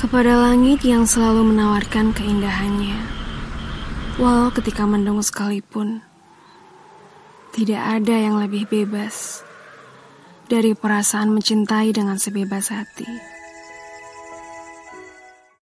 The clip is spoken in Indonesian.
Kepada langit yang selalu menawarkan keindahannya, walau ketika mendung sekalipun, tidak ada yang lebih bebas dari perasaan mencintai dengan sebebas hati.